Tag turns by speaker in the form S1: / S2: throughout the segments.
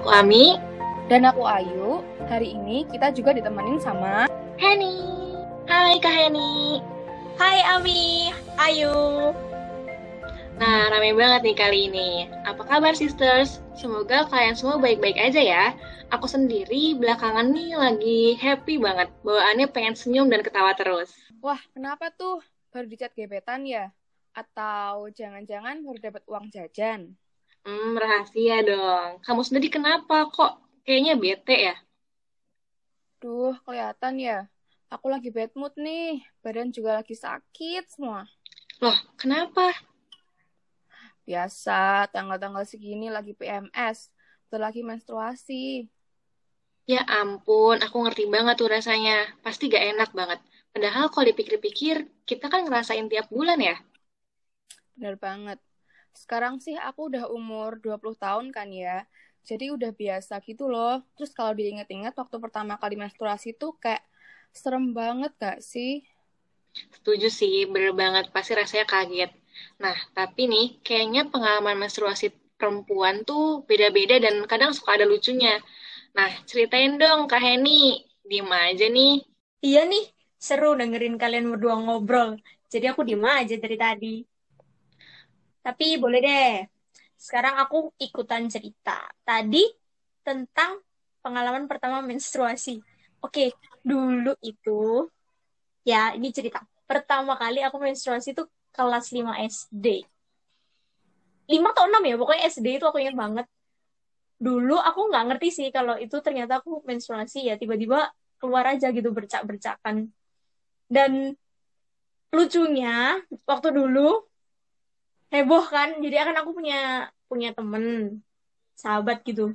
S1: Aku Ami.
S2: Dan aku Ayu. Hari ini kita juga ditemenin sama
S1: Henny. Hai Kak Henny.
S3: Hai Ami, Ayu.
S1: Nah, rame banget nih kali ini. Apa kabar sisters? Semoga kalian semua baik-baik aja ya. Aku sendiri belakangan nih lagi happy banget. Bawaannya pengen senyum dan ketawa terus.
S2: Wah, kenapa tuh? Baru dicat gebetan ya? Atau jangan-jangan baru dapat uang jajan?
S1: Hmm, rahasia dong. Kamu sendiri kenapa kok kayaknya bete ya?
S2: Duh, kelihatan ya. Aku lagi bad mood nih. Badan juga lagi sakit semua.
S1: Loh, kenapa?
S2: Biasa, tanggal-tanggal segini lagi PMS. Udah lagi menstruasi.
S1: Ya ampun, aku ngerti banget tuh rasanya. Pasti gak enak banget. Padahal kalau dipikir-pikir, kita kan ngerasain tiap bulan ya.
S2: Bener banget. Sekarang sih aku udah umur 20 tahun kan ya. Jadi udah biasa gitu loh. Terus kalau diinget-inget waktu pertama kali menstruasi tuh kayak serem banget gak sih?
S1: Setuju sih, bener banget. Pasti rasanya kaget. Nah, tapi nih, kayaknya pengalaman menstruasi perempuan tuh beda-beda dan kadang suka ada lucunya. Nah, ceritain dong Kak Heni. Diem aja nih.
S3: Iya nih, seru dengerin kalian berdua ngobrol. Jadi aku diem aja dari tadi. Tapi boleh deh. Sekarang aku ikutan cerita. Tadi tentang pengalaman pertama menstruasi. Oke, dulu itu ya ini cerita. Pertama kali aku menstruasi itu kelas 5 SD. 5 atau 6 ya, pokoknya SD itu aku ingat banget. Dulu aku nggak ngerti sih kalau itu ternyata aku menstruasi ya, tiba-tiba keluar aja gitu bercak-bercakan. Dan lucunya, waktu dulu heboh. Kan jadi kan aku punya punya temen sahabat gitu.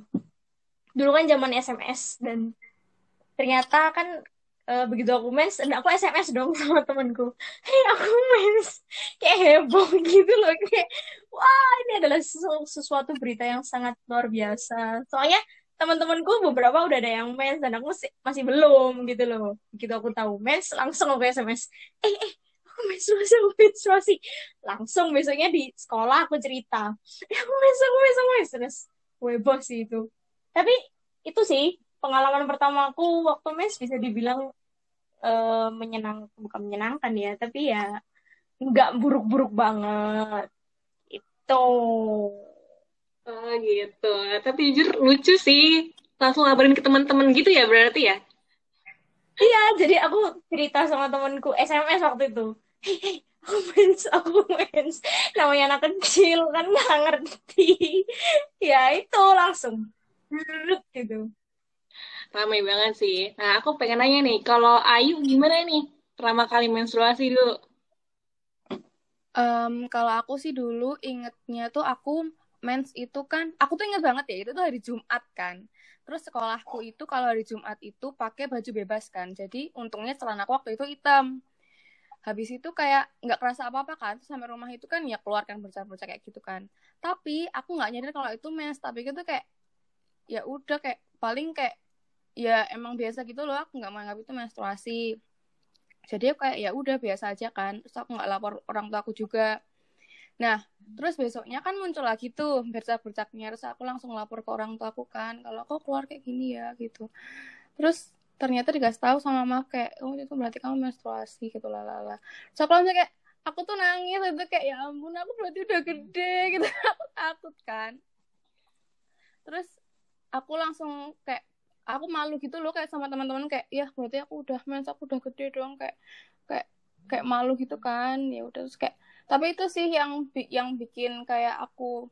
S3: Dulu kan zaman SMS dan ternyata kan e, begitu aku mens dan aku SMS dong sama temenku. Hei aku mens. Kayak heboh gitu loh kayak wah ini adalah sesu sesuatu berita yang sangat luar biasa. Soalnya teman-temanku beberapa udah ada yang mens dan aku masih, masih belum gitu loh. Begitu aku tahu mens langsung aku SMS eh eh aku menstruasi aku menstruasi. Langsung besoknya di sekolah aku cerita. Eh aku mens aku mens aku mens terus heboh sih itu. Tapi itu sih pengalaman pertama aku waktu mens bisa dibilang uh, menyenang bukan menyenangkan ya tapi ya nggak buruk-buruk banget. Itu.
S1: Oh gitu. Tapi jujur lucu sih. Langsung ngabarin ke teman-teman gitu ya berarti ya?
S3: Iya, jadi aku cerita sama temanku SMS waktu itu aku mens, aku mens. Namanya anak kecil kan nggak ngerti. ya itu langsung gitu.
S1: Ramai banget sih. Nah, aku pengen nanya nih, kalau Ayu gimana nih pertama kali menstruasi dulu?
S2: Um, kalau aku sih dulu ingetnya tuh aku mens itu kan, aku tuh inget banget ya, itu tuh hari Jumat kan. Terus sekolahku itu kalau hari Jumat itu pakai baju bebas kan. Jadi untungnya celana aku waktu itu hitam habis itu kayak nggak kerasa apa apa kan terus sampai rumah itu kan ya keluarkan bercak-bercak kayak gitu kan. Tapi aku nggak nyadar kalau itu mens tapi itu kayak ya udah kayak paling kayak ya emang biasa gitu loh aku nggak menganggap itu menstruasi. Jadi kayak ya udah biasa aja kan terus aku nggak lapor orang tua aku juga. Nah terus besoknya kan muncul lagi tuh bercak-bercaknya terus aku langsung lapor ke orang tua aku kan kalau kok keluar kayak gini ya gitu. Terus ternyata dikasih tahu sama mama kayak oh itu berarti kamu menstruasi gitu lalala so kalau misalnya kayak aku tuh nangis itu kayak ya ampun aku berarti udah gede gitu. Aku takut kan. Terus aku langsung kayak aku malu gitu loh kayak sama teman-teman kayak ya berarti aku udah mens aku udah gede dong kayak kayak kayak malu gitu kan. Ya udah terus kayak tapi itu sih yang yang bikin kayak aku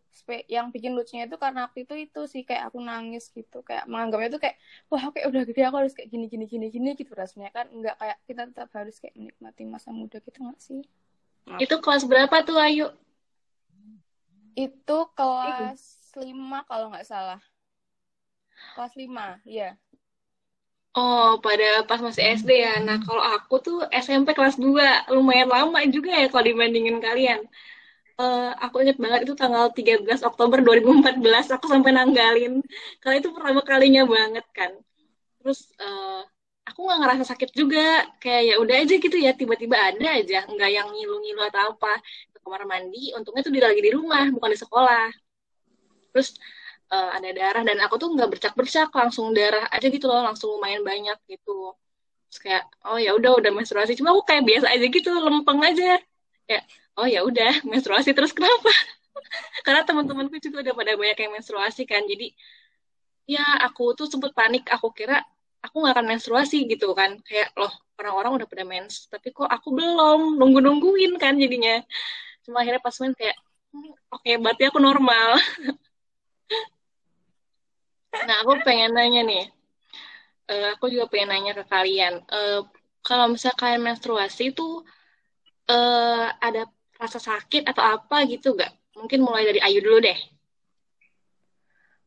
S2: yang bikin lucunya itu karena waktu itu itu sih kayak aku nangis gitu. Kayak menganggapnya itu kayak wah oke udah gede aku harus kayak gini gini gini gini gitu rasanya kan. Enggak kayak kita tetap harus kayak menikmati masa muda gitu nggak sih?
S1: Itu kelas berapa tuh Ayu?
S2: Itu kelas lima kalau nggak salah. Kelas lima ya
S1: Oh, pada pas masih SD ya. Nah, kalau aku tuh SMP kelas 2. Lumayan lama juga ya kalau dibandingin kalian. Uh, aku inget banget itu tanggal 13 Oktober 2014 aku sampai nanggalin. Kalau itu pertama kalinya banget kan. Terus uh, aku nggak ngerasa sakit juga. Kayak ya udah aja gitu ya, tiba-tiba ada aja. Nggak yang ngilu-ngilu atau apa. Ke kamar mandi, untungnya tuh lagi di rumah, bukan di sekolah. Terus uh, ada darah dan aku tuh nggak bercak-bercak langsung darah aja gitu loh langsung lumayan banyak gitu. Terus kayak oh ya udah udah menstruasi. Cuma aku kayak biasa aja gitu lempeng aja. Ya oh ya udah menstruasi terus kenapa? Karena teman-temanku juga udah pada banyak yang menstruasi kan jadi ya aku tuh sempet panik aku kira aku nggak akan menstruasi gitu kan. Kayak loh orang-orang udah pada mens tapi kok aku belum nunggu nungguin kan jadinya. Cuma akhirnya pas main kayak hmm, oke okay, berarti aku normal nah aku pengen nanya nih. Uh, aku juga pengen nanya ke kalian. Uh, kalau misalnya kalian menstruasi itu uh, ada rasa sakit atau apa gitu gak mungkin mulai dari Ayu dulu deh.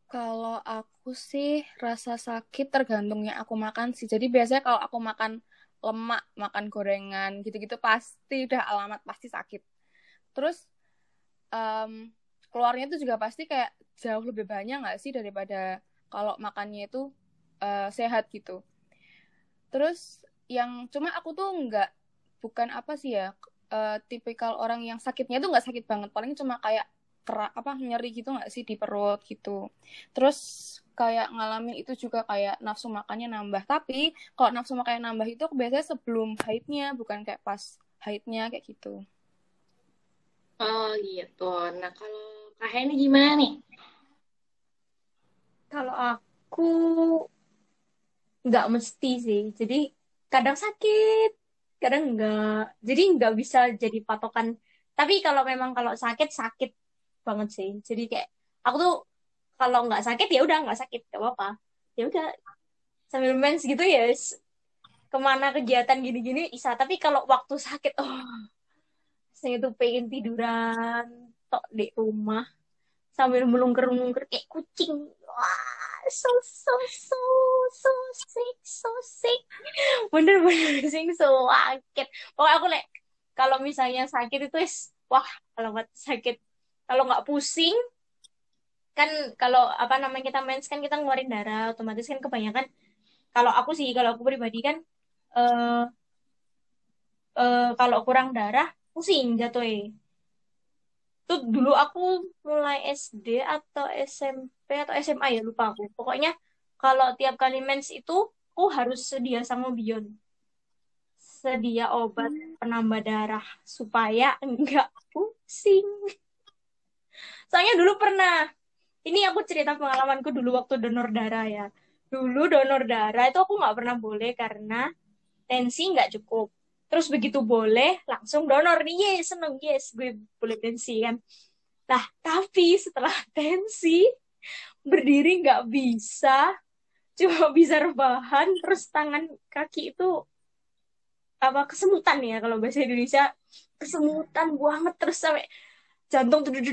S2: Kalau aku sih rasa sakit tergantungnya aku makan sih. Jadi biasanya kalau aku makan lemak makan gorengan gitu-gitu pasti udah alamat pasti sakit. Terus um, keluarnya itu juga pasti kayak jauh lebih banyak nggak sih daripada kalau makannya itu uh, sehat gitu. Terus yang cuma aku tuh nggak bukan apa sih ya uh, tipikal orang yang sakitnya tuh nggak sakit banget. Paling cuma kayak kerak apa nyeri gitu nggak sih di perut gitu. Terus kayak ngalamin itu juga kayak nafsu makannya nambah. Tapi kalau nafsu makannya nambah itu biasanya sebelum haidnya bukan kayak pas haidnya kayak gitu.
S1: Oh gitu. Nah kalau kak ini gimana nih
S3: kalau aku nggak mesti sih. Jadi kadang sakit kadang enggak jadi nggak bisa jadi patokan. Tapi kalau memang kalau sakit sakit banget sih. Jadi kayak aku tuh kalau nggak sakit ya udah nggak sakit. Gak apa-apa. Ya udah. Sambil mens gitu ya ke mana kegiatan gini-gini bisa. Tapi kalau waktu sakit oh saya tuh pengen tiduran tok di rumah sambil melungker-melungker kayak kucing. Wah so so so so sick so sick. Bener-bener sing so sakit pokoknya aku lek kalau misalnya sakit itu is wah kalau sakit. Kalau nggak pusing kan kalau apa namanya kita mens kan kita ngeluarin darah otomatis kan kebanyakan kalau aku sih kalau aku pribadi kan uh, uh, kalau kurang darah pusing jatuh tuh dulu aku mulai SD atau SMP atau SMA ya lupa aku. Pokoknya kalau tiap kali mens itu aku harus sedia sama Bion sedia obat penambah darah supaya enggak pusing. Soalnya dulu pernah ini aku cerita pengalamanku dulu waktu donor darah ya. Dulu donor darah itu aku nggak pernah boleh karena tensi nggak cukup terus begitu boleh langsung donor nih. Yes seneng. Yes gue boleh tensi kan? Nah tapi setelah tensi berdiri nggak bisa. Cuma bisa rebahan terus tangan kaki itu apa kesemutan ya kalau bahasa Indonesia. Kesemutan banget terus sampai jantung gitu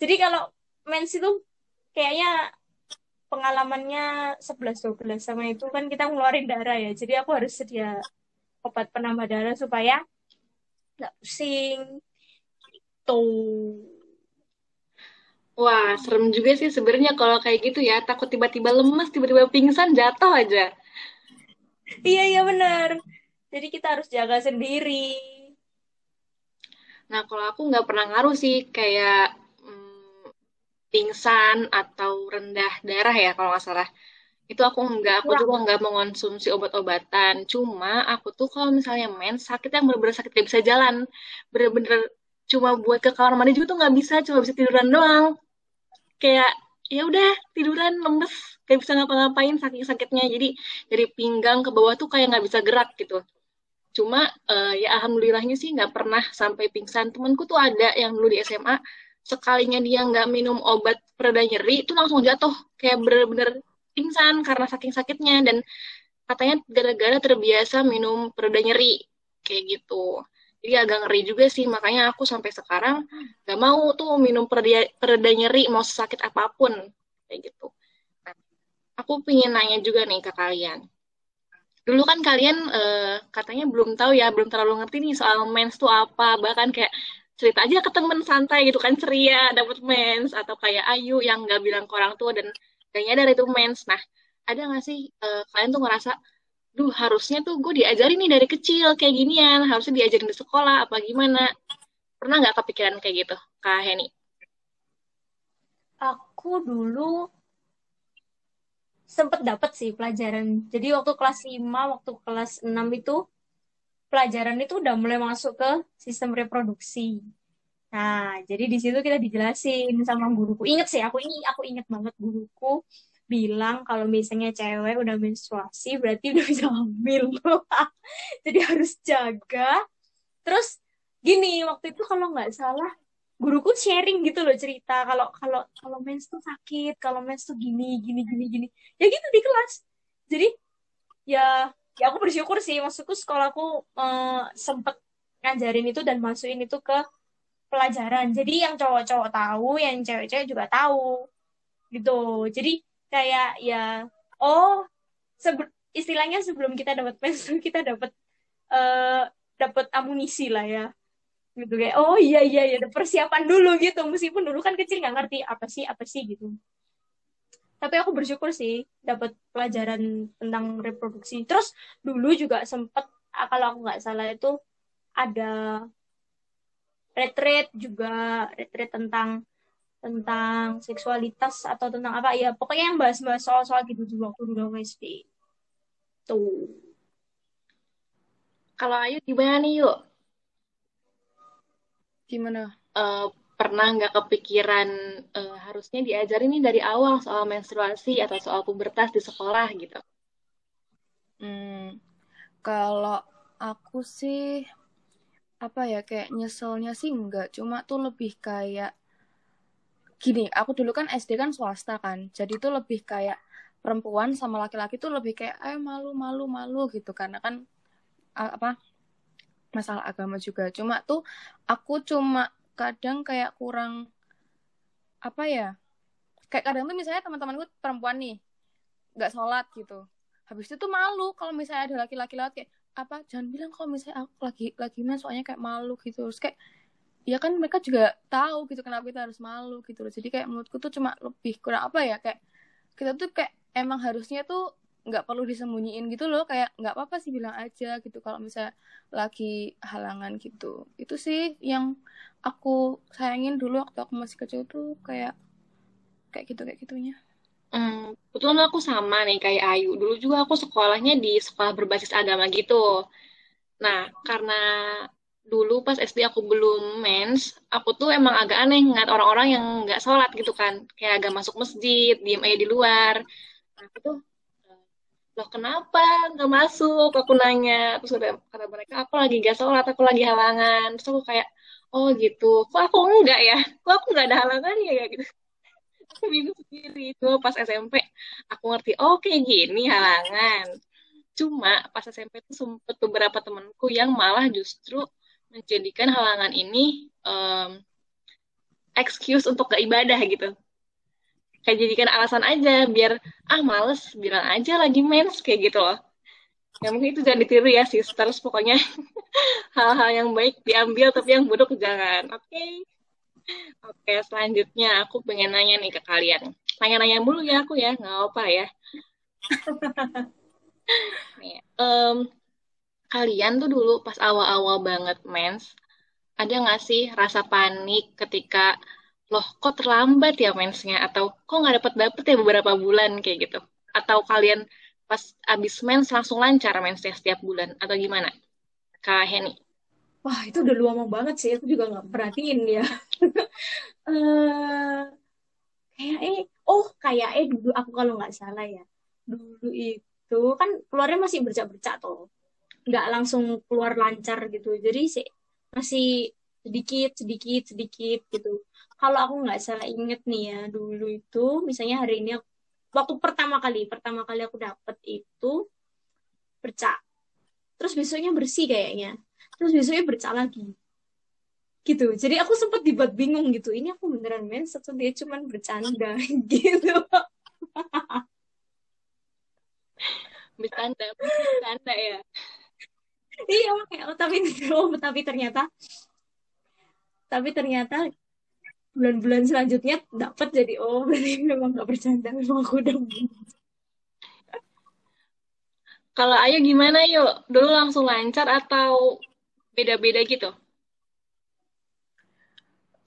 S3: jadi kalau mens itu kayaknya pengalamannya 11-12 sama itu kan kita ngeluarin darah ya jadi aku harus sedia obat penambah darah supaya nggak pusing gitu.
S1: Wah serem juga sih sebenarnya kalau kayak gitu ya. Takut tiba-tiba lemas tiba-tiba pingsan jatuh aja.
S3: Iya iya benar. Jadi kita harus jaga sendiri.
S1: Nah kalau aku nggak pernah ngaruh sih kayak pingsan atau rendah darah ya kalau nggak salah itu aku enggak aku juga enggak mengonsumsi obat-obatan. Cuma aku tuh kalau misalnya men sakit yang bener-bener sakit gak bisa jalan. Bener-bener cuma buat ke kamar mandi juga tuh nggak bisa cuma bisa tiduran doang. Kayak ya udah tiduran lemes kayak bisa ngapa-ngapain saking sakitnya jadi dari pinggang ke bawah tuh kayak nggak bisa gerak gitu. Cuma uh, ya alhamdulillahnya sih nggak pernah sampai pingsan. Temanku tuh ada yang dulu di SMA sekalinya dia nggak minum obat pereda nyeri itu langsung jatuh. Kayak bener-bener pingsan karena saking sakitnya dan katanya gara-gara terbiasa minum pereda nyeri kayak gitu. Jadi agak ngeri juga sih makanya aku sampai sekarang nggak mau tuh minum pereda, pereda nyeri mau sakit apa pun kayak gitu. Aku pengen nanya juga nih ke kalian. Dulu kan kalian uh, katanya belum tahu ya belum terlalu ngerti nih soal mens tuh apa. Bahkan kayak cerita aja ke temen santai gitu kan ceria dapat mens. Atau kayak Ayu yang nggak bilang ke orang tua dan gak nyadar itu mens nah ada nggak sih uh, kalian tuh ngerasa duh harusnya tuh gue diajarin nih dari kecil kayak ginian harusnya diajarin di sekolah apa gimana pernah nggak kepikiran kayak gitu kak Heni
S3: aku dulu sempet dapet sih pelajaran. Jadi waktu kelas 5, waktu kelas 6 itu pelajaran itu udah mulai masuk ke sistem reproduksi. Nah, jadi di situ kita dijelasin sama guruku. Ingat sih, aku ini aku ingat banget guruku bilang kalau misalnya cewek udah menstruasi berarti udah bisa hamil. jadi harus jaga. Terus gini, waktu itu kalau nggak salah guruku sharing gitu loh cerita kalau kalau kalau mens tuh sakit, kalau mens tuh gini gini gini gini. Ya gitu di kelas. Jadi ya ya aku bersyukur sih maksudku sekolahku uh, sempet ngajarin itu dan masukin itu ke pelajaran. Jadi yang cowok-cowok tahu, yang cewek-cewek juga tahu. Gitu. Jadi kayak ya oh sebe istilahnya sebelum kita dapat pensil kita dapat uh, dapat amunisi lah ya gitu kayak oh iya iya ya persiapan dulu gitu meskipun dulu kan kecil nggak ngerti apa sih apa sih gitu tapi aku bersyukur sih dapat pelajaran tentang reproduksi terus dulu juga sempet ah, kalau aku nggak salah itu ada retreat juga retreat tentang tentang seksualitas atau tentang apa ya pokoknya yang bahas-bahas soal-soal gitu juga waktu dulu SD tuh.
S1: Kalau Ayu gimana nih yuk?
S2: Gimana?
S1: Uh, pernah nggak kepikiran uh, harusnya diajarin nih dari awal soal menstruasi atau soal pubertas di sekolah gitu?
S2: Hmm, kalau aku sih apa ya kayak nyeselnya sih enggak, cuma tuh lebih kayak gini, aku dulu kan SD kan swasta kan, jadi tuh lebih kayak perempuan sama laki-laki tuh lebih kayak eh malu malu malu gitu. Karena kan apa masalah agama juga. Cuma tuh aku cuma kadang kayak kurang apa ya kayak kadang tuh misalnya teman-temanku perempuan nih nggak sholat gitu. Habis itu tuh malu kalau misalnya ada laki-laki lewat kayak apa jangan bilang kalau misalnya aku lagi lagi mas soalnya kayak malu gitu. Terus kayak ya kan mereka juga tahu gitu kenapa kita harus malu gitu loh. Jadi kayak menurutku tuh cuma lebih kurang apa ya kayak kita tuh kayak emang harusnya tuh nggak perlu disembunyiin gitu loh. Kayak nggak apa-apa sih bilang aja gitu kalau misalnya lagi halangan gitu. Itu sih yang aku sayangin dulu waktu aku masih kecil tuh kayak kayak gitu kayak gitunya.
S1: Hmm, betul aku sama nih kayak Ayu. Dulu juga aku sekolahnya di sekolah berbasis agama gitu. Nah, karena dulu pas SD aku belum mens, aku tuh emang agak aneh ngeliat orang-orang yang nggak sholat gitu kan. Kayak agak masuk masjid, diem aja di luar. Nah, aku tuh loh kenapa nggak masuk aku nanya terus udah kata mereka aku lagi gak sholat aku lagi halangan terus aku kayak oh gitu kok aku enggak ya kok aku nggak ada halangan ya gitu aku bingung sendiri. Itu pas SMP aku ngerti oh gini halangan. Cuma pas SMP tuh sempet beberapa temanku yang malah justru menjadikan halangan ini um, excuse untuk gak ibadah gitu. Kayak jadikan alasan aja biar ah males bilang aja lagi mens kayak gitu loh. Ya mungkin itu jangan ditiru ya sisters. Pokoknya hal-hal yang baik diambil tapi yang buruk jangan. Oke. okay? Oke selanjutnya aku pengen nanya nih ke kalian. Nanya-nanya dulu ya aku ya nggak apa ya. Nih, um, kalian tuh dulu pas awal-awal banget mens ada nggak sih rasa panik ketika loh kok terlambat ya mensnya? Atau kok nggak dapet dapet ya beberapa bulan? Kayak gitu. Atau kalian pas abis mens langsung lancar mensnya setiap bulan atau gimana? Kak Heni
S3: wah itu udah lama banget sih. Aku juga nggak perhatiin ya uh, kayak eh oh kayak eh dulu aku kalau nggak salah ya. Dulu itu kan keluarnya masih bercak-bercak tuh nggak langsung keluar lancar gitu. Jadi sih masih sedikit sedikit sedikit gitu. Kalau aku nggak salah inget nih ya dulu itu misalnya hari ini aku, waktu pertama kali pertama kali aku dapet itu bercak. Terus besoknya bersih kayaknya terus besoknya bercak lagi. Gitu. Jadi aku sempat dibuat bingung gitu. Ini aku beneran mens atau dia cuman bercanda gitu?
S1: Bercanda bercanda ya.
S3: Iya oh, tapi oh, tapi ternyata tapi ternyata bulan-bulan selanjutnya dapat jadi oh berarti memang gak bercanda memang aku udah
S1: kalau Ayu gimana yuk dulu langsung lancar atau beda-beda gitu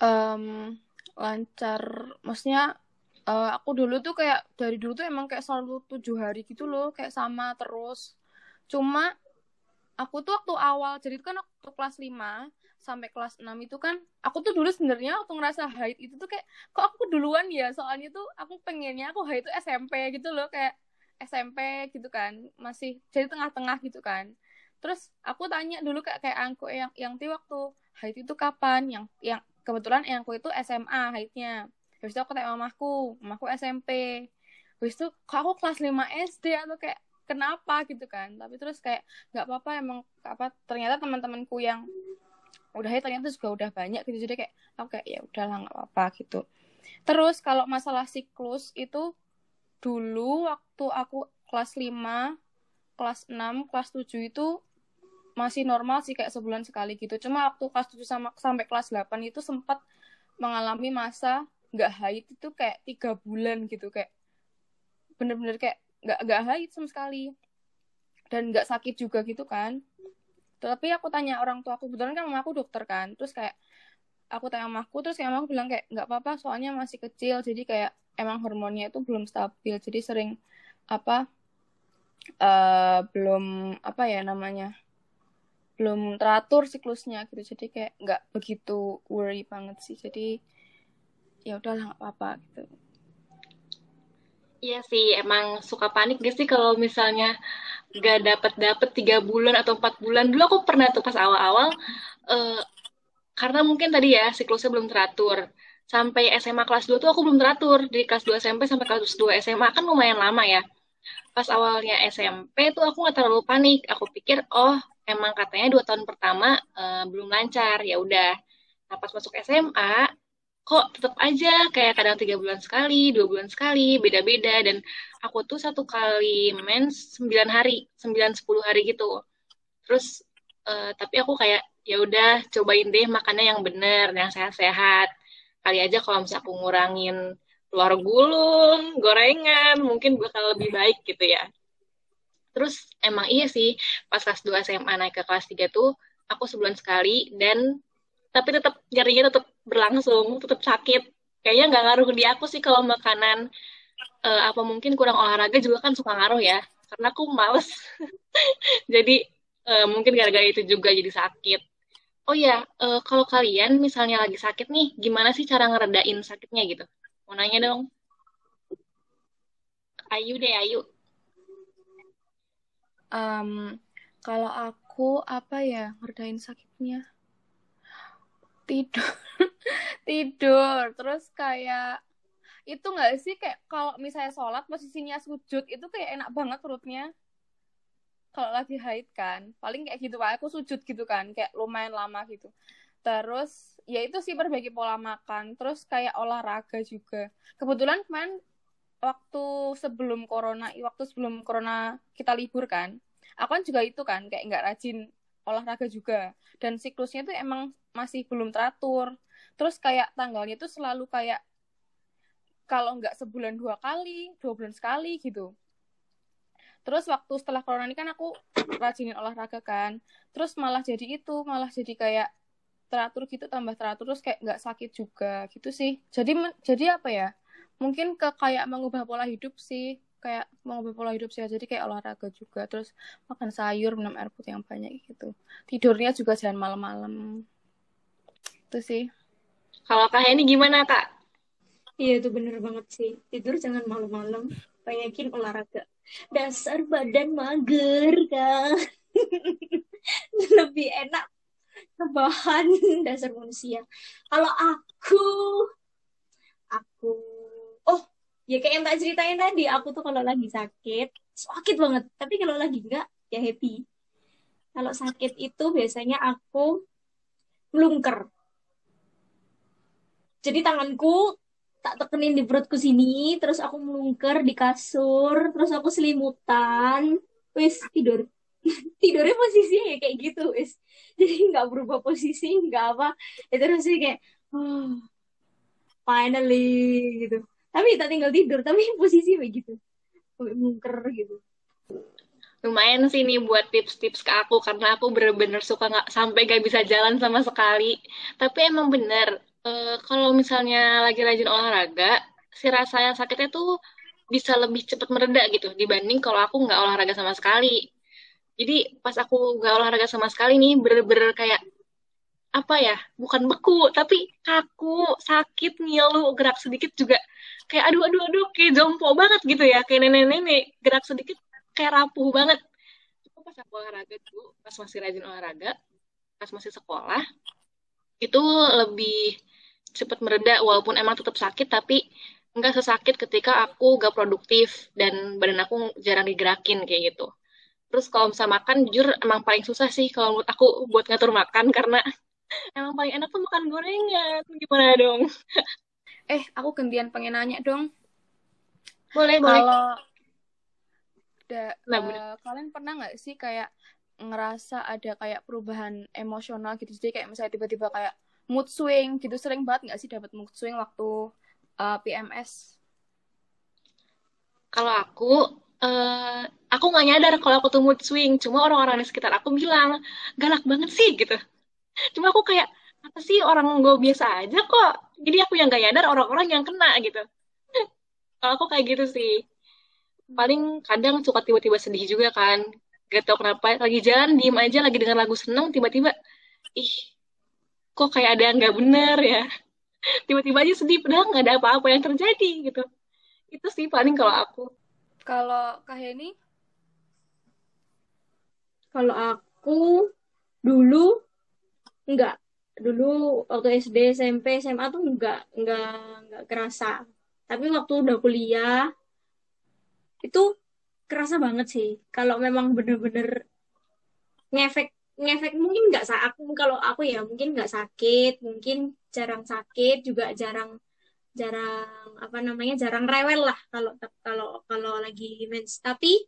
S2: um, lancar maksudnya Uh, aku dulu tuh kayak dari dulu tuh emang kayak selalu tujuh hari gitu loh, kayak sama terus. Cuma aku tuh waktu awal, jadi kan waktu kelas 5 sampai kelas 6 itu kan, aku tuh dulu sebenarnya waktu ngerasa haid itu tuh kayak, kok aku duluan ya? Soalnya tuh aku pengennya aku haid itu SMP gitu loh, kayak SMP gitu kan, masih jadi tengah-tengah gitu kan. Terus aku tanya dulu kayak kayak angku yang yang ti waktu haid itu kapan? Yang yang kebetulan angku itu SMA haidnya. Habis itu aku tanya mamaku, mamaku SMP. Habis itu kok aku kelas 5 SD atau kayak kenapa gitu kan. Tapi terus kayak nggak apa-apa emang apa ternyata teman-temanku yang udah haid ternyata juga udah banyak gitu. Jadi kayak aku kayak ya udahlah nggak apa-apa gitu. Terus kalau masalah siklus itu dulu waktu aku kelas 5, kelas 6, kelas 7 itu masih normal sih kayak sebulan sekali gitu. Cuma waktu kelas 7 sama, sampai kelas 8 itu sempat mengalami masa nggak haid itu kayak tiga bulan gitu. Kayak bener-bener kayak nggak nggak haid sama sekali. Dan nggak sakit juga gitu kan. Tapi aku tanya orang tua aku kebetulan kan mamaku dokter kan. Terus kayak aku tanya mamaku terus kayak mamaku bilang kayak nggak apa-apa soalnya masih kecil jadi kayak emang hormonnya itu belum stabil. Jadi sering apa uh, belum apa ya namanya belum teratur siklusnya gitu jadi kayak nggak begitu worry banget sih jadi ya udahlah nggak apa-apa gitu
S1: Iya sih, emang suka panik gak sih kalau misalnya gak dapet dapet tiga bulan atau empat bulan. Dulu aku pernah tuh pas awal-awal, uh, karena mungkin tadi ya siklusnya belum teratur. Sampai SMA kelas 2 tuh aku belum teratur. Dari kelas 2 SMP sampai kelas 2 SMA kan lumayan lama ya. Pas awalnya SMP tuh aku gak terlalu panik. Aku pikir, oh emang katanya dua tahun pertama uh, belum lancar. Ya udah. Nah pas masuk SMA kok tetap aja kayak kadang tiga bulan sekali dua bulan sekali beda-beda. Dan aku tuh satu kali mens sembilan hari sembilan sepuluh hari gitu. Terus uh, tapi aku kayak ya udah cobain deh makannya yang bener yang sehat-sehat. Kali aja kalau misalnya aku ngurangin telur gulung gorengan mungkin bakal lebih baik gitu ya Terus emang iya sih, pas kelas 2 SMA naik ke kelas 3 tuh, aku sebulan sekali, dan tapi tetap nyarinya tetap berlangsung, tetap sakit. Kayaknya nggak ngaruh di aku sih kalau makanan, uh, apa mungkin kurang olahraga juga kan suka ngaruh ya, karena aku males. jadi uh, mungkin gara-gara itu juga jadi sakit. Oh ya, uh, kalau kalian misalnya lagi sakit nih, gimana sih cara ngeredain sakitnya gitu? Mau nanya dong. Ayu deh, Ayu
S2: um, kalau aku apa ya ngerdain sakitnya? Tidur. Tidur. Terus kayak itu nggak sih kayak kalau misalnya sholat posisinya sujud itu kayak enak banget perutnya. Kalau lagi haid kan paling kayak gitu pak. Aku sujud gitu kan kayak lumayan lama gitu. Terus ya itu sih perbaiki pola makan. Terus kayak olahraga juga. Kebetulan kemarin waktu sebelum corona waktu sebelum corona kita libur kan aku kan juga itu kan kayak nggak rajin olahraga juga. Dan siklusnya tuh emang masih belum teratur. Terus kayak tanggalnya tuh selalu kayak kalau nggak sebulan dua kali dua bulan sekali gitu. Terus waktu setelah corona ini kan aku rajinin olahraga kan. Terus malah jadi itu malah jadi kayak teratur gitu tambah teratur terus kayak nggak sakit juga gitu sih. Jadi jadi apa ya mungkin ke kayak mengubah pola hidup sih kayak mengubah pola hidup sih jadi kayak olahraga juga terus makan sayur minum air putih yang banyak gitu. Tidurnya juga jangan malam-malam. Itu sih.
S1: Kalau kak ini gimana kak?
S3: Iya itu bener banget sih. Tidur jangan malam-malam banyakin olahraga. Dasar badan mager kak. Lebih enak kebahan dasar manusia. Kalau aku aku ya kayak yang tak ceritain tadi aku tuh kalau lagi sakit sakit banget. Tapi kalau lagi enggak ya happy. Kalau sakit itu biasanya aku melungker. Jadi tanganku tak tekenin di perutku sini terus aku melungker di kasur terus aku selimutan. Wis tidur. Tidurnya posisinya ya kayak gitu wis. Jadi nggak berubah posisi nggak apa. Itu rasanya kayak oh, finally gitu tapi tak tinggal tidur tapi posisi begitu mungker gitu.
S1: Lumayan sih nih buat tips-tips ke aku karena aku bener-bener suka nggak sampai gak bisa jalan sama sekali. Tapi emang bener uh, kalau misalnya lagi rajin olahraga si rasanya sakitnya tuh bisa lebih cepat mereda gitu dibanding kalau aku nggak olahraga sama sekali. Jadi pas aku nggak olahraga sama sekali nih bener-bener kayak apa ya bukan beku tapi kaku sakit ngilu gerak sedikit juga kayak aduh aduh aduh kayak jompo banget gitu ya. Kayak nenek-nenek gerak sedikit kayak rapuh banget. Itu pas aku olahraga tuh pas masih rajin olahraga pas masih sekolah itu lebih cepat mereda walaupun emang tetap sakit tapi nggak sesakit ketika aku gak produktif dan badan aku jarang digerakin kayak gitu. Terus kalau misalnya makan jujur emang paling susah sih kalau menurut aku buat ngatur makan karena emang paling enak tuh makan gorengan. Gimana dong
S2: eh aku gantian pengen nanya dong.
S1: Boleh boleh.
S2: Kalau da,
S1: Nah,
S2: eh, kalian pernah nggak sih kayak ngerasa ada kayak perubahan emosional gitu? Jadi kayak misalnya tiba-tiba kayak mood swing gitu sering banget nggak sih dapat mood swing waktu eh, PMS
S1: kalau aku eh aku nggak nyadar kalau aku tuh mood swing. Cuma orang-orang di sekitar aku bilang galak banget sih gitu. Cuma aku kayak apa sih orang gue biasa aja kok jadi aku yang gak nyadar orang-orang yang kena gitu. Kalau aku kayak gitu sih. Paling kadang suka tiba-tiba sedih juga kan. Gak tau kenapa lagi jalan diem aja lagi dengar lagu seneng tiba-tiba ih kok kayak ada yang nggak bener ya? Tiba-tiba aja sedih padahal nggak ada apa-apa yang terjadi gitu. Itu sih paling kalau aku.
S2: Kalau Kak Heni?
S3: Kalau aku dulu enggak. Dulu waktu SD, SMP, SMA tuh enggak enggak enggak kerasa. Tapi waktu udah kuliah itu kerasa banget sih. Kalau memang bener-bener ngefek ngefek mungkin nggak sa aku kalau aku ya mungkin nggak sakit, mungkin jarang sakit, juga jarang jarang apa namanya jarang rewel lah kalau kalau kalau lagi mens. Tapi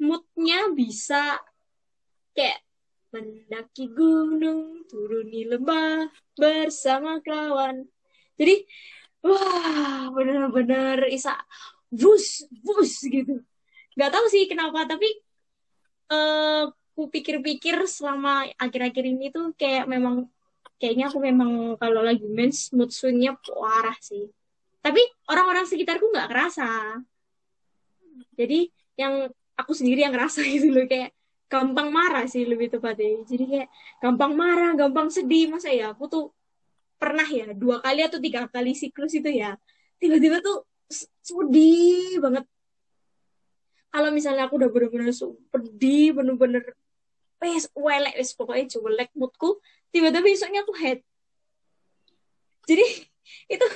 S3: moodnya bisa kayak mendaki gunung, turuni lembah bersama kawan. Jadi, wah, bener-bener Isa, bus, bus gitu. Gak tahu sih kenapa, tapi eh ku pikir-pikir selama akhir-akhir ini tuh kayak memang kayaknya aku memang kalau lagi mens mood swingnya parah sih. Tapi orang-orang sekitarku nggak kerasa. Jadi yang aku sendiri yang ngerasa gitu loh kayak gampang marah sih lebih tepatnya. Jadi kayak gampang marah, gampang sedih. Masa ya aku tuh pernah ya dua kali atau tiga kali siklus itu ya. Tiba-tiba tuh sedih banget. Kalau misalnya aku udah bener-bener sedih, bener-bener wes welek wes pokoknya jelek moodku. Tiba-tiba besoknya aku head. Jadi itu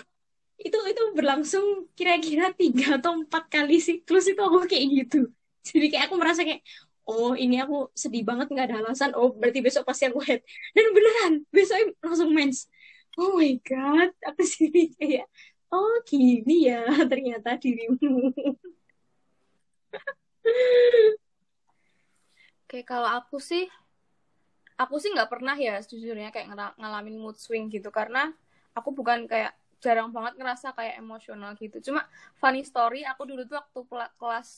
S3: itu itu berlangsung kira-kira tiga atau empat kali siklus itu aku kayak gitu. Jadi kayak aku merasa kayak oh ini aku sedih banget nggak ada alasan. Oh berarti besok pasti aku head. Dan beneran besoknya langsung mens. Oh my god aku sih kayak oh gini ya ternyata dirimu.
S2: Kayak kalau aku sih, aku sih nggak pernah ya sejujurnya kayak ngera- ngalamin mood swing gitu. Karena aku bukan kayak jarang banget ngerasa kayak emosional gitu. Cuma funny story, aku dulu tuh waktu kelas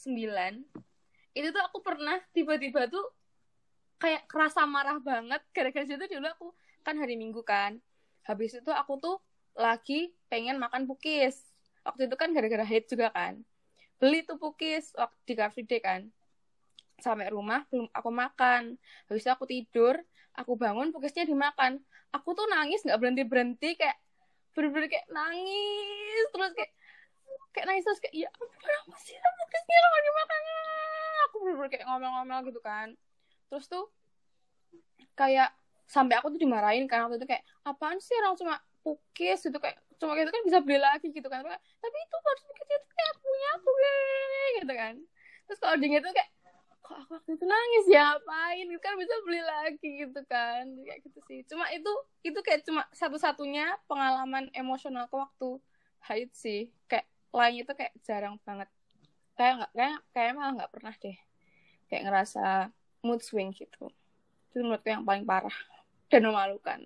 S2: 9 itu tuh aku pernah tiba-tiba tuh kayak kerasa marah banget gara-gara situ dulu aku kan hari Minggu kan. Habis itu aku tuh lagi pengen makan pukis. Waktu itu kan gara-gara hate juga kan. Beli tuh pukis waktu di Car Free Day kan sampai rumah belum aku makan habis itu aku tidur aku bangun pukisnya dimakan aku tuh nangis nggak berhenti berhenti kayak bener-bener kayak nangis terus kayak kayak nangis terus kayak ya apa sih pukisnya lo dimakan aku bener-bener kayak ngomel-ngomel gitu kan. Terus tuh kayak sampai aku tuh dimarahin kan waktu itu kayak apaan sih orang cuma pukis gitu kayak cuma gitu kan bisa beli lagi gitu kan. Tapi itu harus pukisnya itu kayak punya aku gitu kan. Terus kalau diinget tuh kayak kok aku waktu itu nangis ya ngapain? Kan bisa beli lagi gitu kan. Kayak gitu sih. Cuma itu itu kayak cuma satu-satunya pengalaman emosional aku waktu haid sih. Kayak lainnya itu kayak jarang banget kayak nggak kayak kayak malah nggak pernah deh. Kayak ngerasa mood swing gitu. Itu menurutku yang paling parah dan memalukan.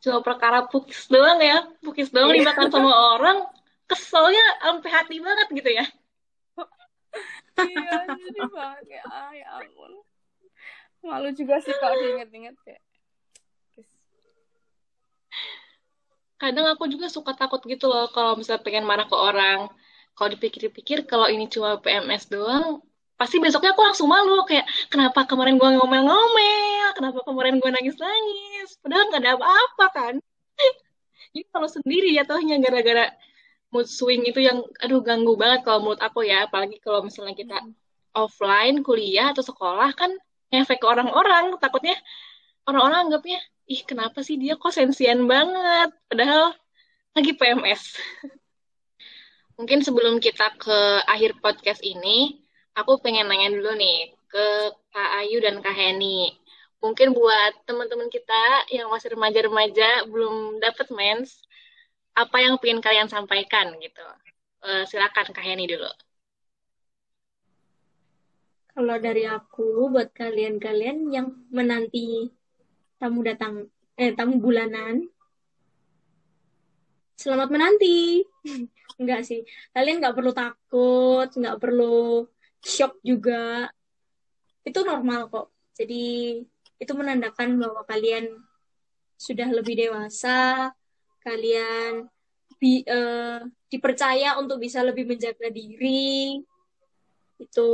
S1: Cuma perkara pukis doang ya. Pukis doang
S2: Iya.
S1: dimakan sama orang keselnya sampai hati banget gitu ya.
S2: Iya jadi banget kayak ah ya ampun. Malu juga sih kalau diinget-inget kayak
S1: kadang aku juga suka takut gitu loh kalau misalnya pengen marah ke orang. Kalau dipikir-pikir kalau ini cuma PMS doang, pasti besoknya aku langsung malu kayak kenapa kemarin gue ngomel-ngomel, kenapa kemarin gue nangis-nangis, padahal nggak ada apa-apa kan. Jadi kalau sendiri jatuhnya gara-gara mood swing itu yang aduh ganggu banget kalau menurut aku ya, apalagi kalau misalnya kita offline kuliah atau sekolah kan ngefek ke orang-orang, takutnya orang-orang anggapnya ih kenapa sih dia kok sensian banget? Padahal lagi PMS mungkin sebelum kita ke akhir podcast ini aku pengen nanya dulu nih ke Kak Ayu dan Kak Heni. Mungkin buat teman-teman kita yang masih remaja-remaja belum dapat mens apa yang pengen kalian sampaikan gitu? Uh, silakan Kak Heni dulu.
S3: Kalau dari aku buat kalian-kalian yang menanti tamu datang eh tamu bulanan selamat menanti enggak sih. Kalian nggak perlu takut nggak perlu shock juga. Itu normal kok. Jadi itu menandakan bahwa kalian sudah lebih dewasa kalian bi, uh, dipercaya untuk bisa lebih menjaga diri itu.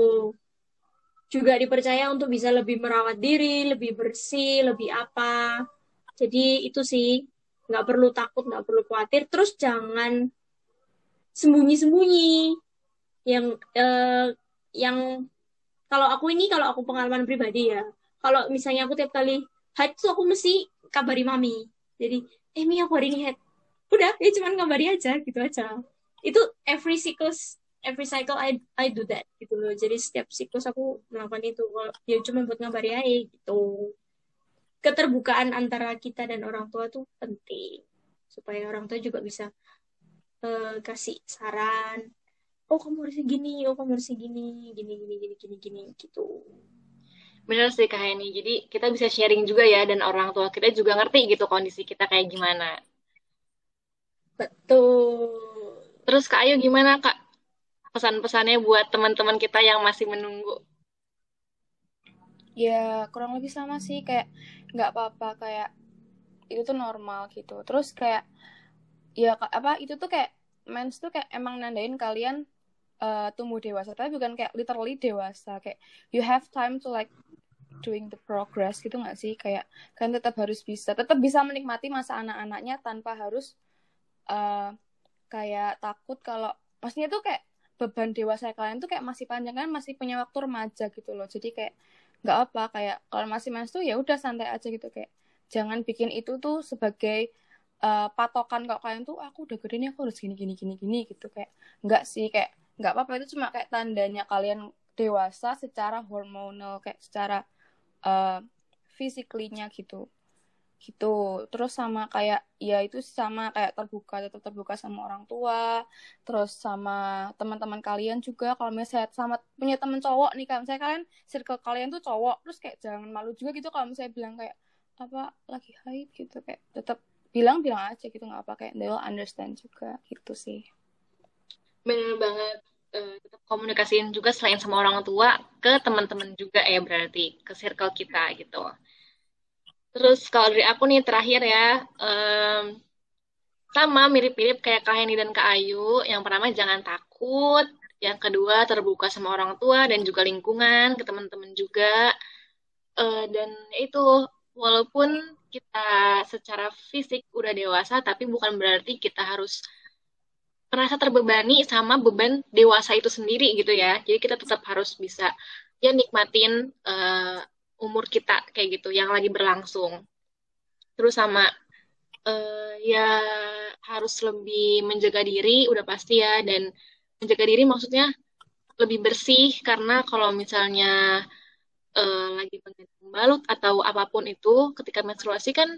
S3: Juga dipercaya untuk bisa lebih merawat diri, lebih bersih, lebih apa. Jadi itu sih. Nggak perlu takut, nggak perlu khawatir. Terus jangan sembunyi-sembunyi. Yang eh, yang kalau aku ini kalau aku pengalaman pribadi ya. Kalau misalnya aku tiap kali haid tuh aku mesti kabari mami. Jadi, eh Mi aku hari ini haid. Udah, ya cuman kabari aja gitu aja. Itu every cycles every cycle I I do that gitu loh jadi setiap siklus aku melakukan itu ya cuma buat ngabari aja gitu keterbukaan antara kita dan orang tua tuh penting supaya orang tua juga bisa uh, kasih saran oh kamu harus gini oh kamu harus gini gini gini gini gini gini gitu.
S1: Bener sih kak Heni. Jadi kita bisa sharing juga ya dan orang tua kita juga ngerti gitu kondisi kita kayak gimana.
S3: Betul.
S1: Terus kak Ayu gimana kak? Pesan-pesannya buat teman-teman kita yang masih menunggu?
S2: Ya kurang lebih sama sih. Kayak nggak apa-apa. Kayak itu tuh normal gitu. Terus kayak ya apa itu tuh kayak mens tuh kayak emang nandain kalian uh, tumbuh dewasa. Tapi bukan kayak literally dewasa. Kayak you have time to like doing the progress gitu nggak sih? Kayak kan tetap harus bisa tetap bisa menikmati masa anak-anaknya tanpa harus uh, kayak takut kalau maksudnya tuh kayak beban dewasa kalian tuh kayak masih panjang kan masih punya waktu remaja gitu loh. Jadi kayak nggak apa kayak kalau masih menstruasi ya udah santai aja gitu. Kayak jangan bikin itu tuh sebagai uh, patokan kalau kalian tuh aku udah gede nih aku harus gini gini gini gini gitu. Kayak nggak sih kayak nggak apa-apa itu cuma kayak tandanya kalian dewasa secara hormonal kayak secara uh, physically-nya gitu. Gitu. Terus sama kayak ya itu sama kayak terbuka tetap terbuka sama orang tua terus sama teman-teman kalian juga. Kalau misalnya sama punya teman cowok nih kan misalnya kalian circle kalian tuh cowok terus kayak jangan malu juga gitu. Kalau misalnya bilang kayak apa lagi hype gitu kayak tetap bilang bilang aja gitu nggak apa kayak they will understand juga gitu sih.
S1: Bener banget. Tetap komunikasiin juga selain sama orang tua ke teman-teman juga ya berarti ke circle kita gitu. Terus kalau dari aku nih terakhir ya, um, sama mirip-mirip kayak Kak Heni dan Kak Ayu. Yang pertama jangan takut, yang kedua terbuka sama orang tua dan juga lingkungan, ke teman-teman juga. Uh, dan itu walaupun kita secara fisik udah dewasa, tapi bukan berarti kita harus merasa terbebani sama beban dewasa itu sendiri gitu ya. Jadi kita tetap harus bisa ya nikmatin uh, umur kita kayak gitu yang lagi berlangsung terus sama uh, ya harus lebih menjaga diri udah pasti ya dan menjaga diri maksudnya lebih bersih karena kalau misalnya uh, lagi menggantung balut atau apa pun itu ketika menstruasi kan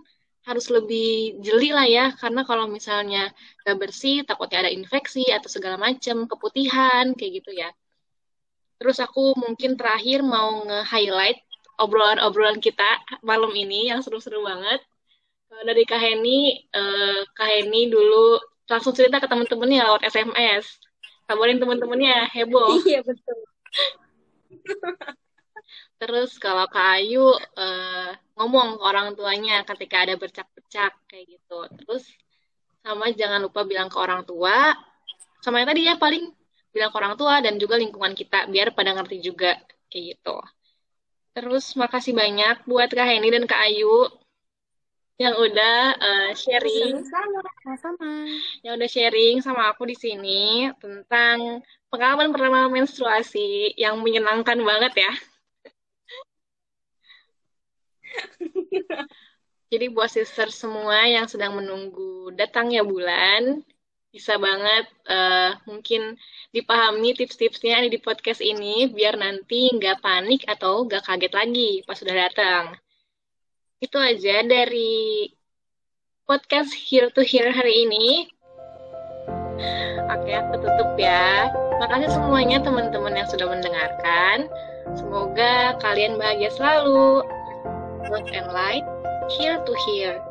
S1: harus lebih jeli lah ya karena kalau misalnya gak bersih takutnya ada infeksi atau segala macam keputihan kayak gitu ya terus aku mungkin terakhir mau nge-highlight obrolan-obrolan kita malam ini yang seru-seru banget. Dari Kak Heni, uh, Kak Heni dulu langsung cerita ke temen-temennya lewat SMS. Kabarin temen-temennya, heboh.
S3: Iya, betul.
S1: Terus kalau Kak Ayu uh, ngomong ke orang tuanya ketika ada bercak-bercak kayak gitu. Terus sama jangan lupa bilang ke orang tua sama yang tadi ya paling bilang ke orang tua dan juga lingkungan kita biar pada ngerti juga kayak gitu terus makasih banyak buat Kak Heni dan Kak Ayu yang udah uh, sharing
S2: Sama-sama.
S1: yang udah sharing sama aku di sini tentang pengalaman pertama menstruasi yang menyenangkan banget ya Jadi buat sister semua yang sedang menunggu datangnya bulan, bisa banget uh, mungkin dipahami tips-tipsnya di podcast ini biar nanti nggak panik atau nggak kaget lagi pas sudah datang. Itu aja dari podcast Here to Here hari ini. Oke, aku tutup ya. Makasih semuanya teman-teman yang sudah mendengarkan. Semoga kalian bahagia selalu. Love and light here to here.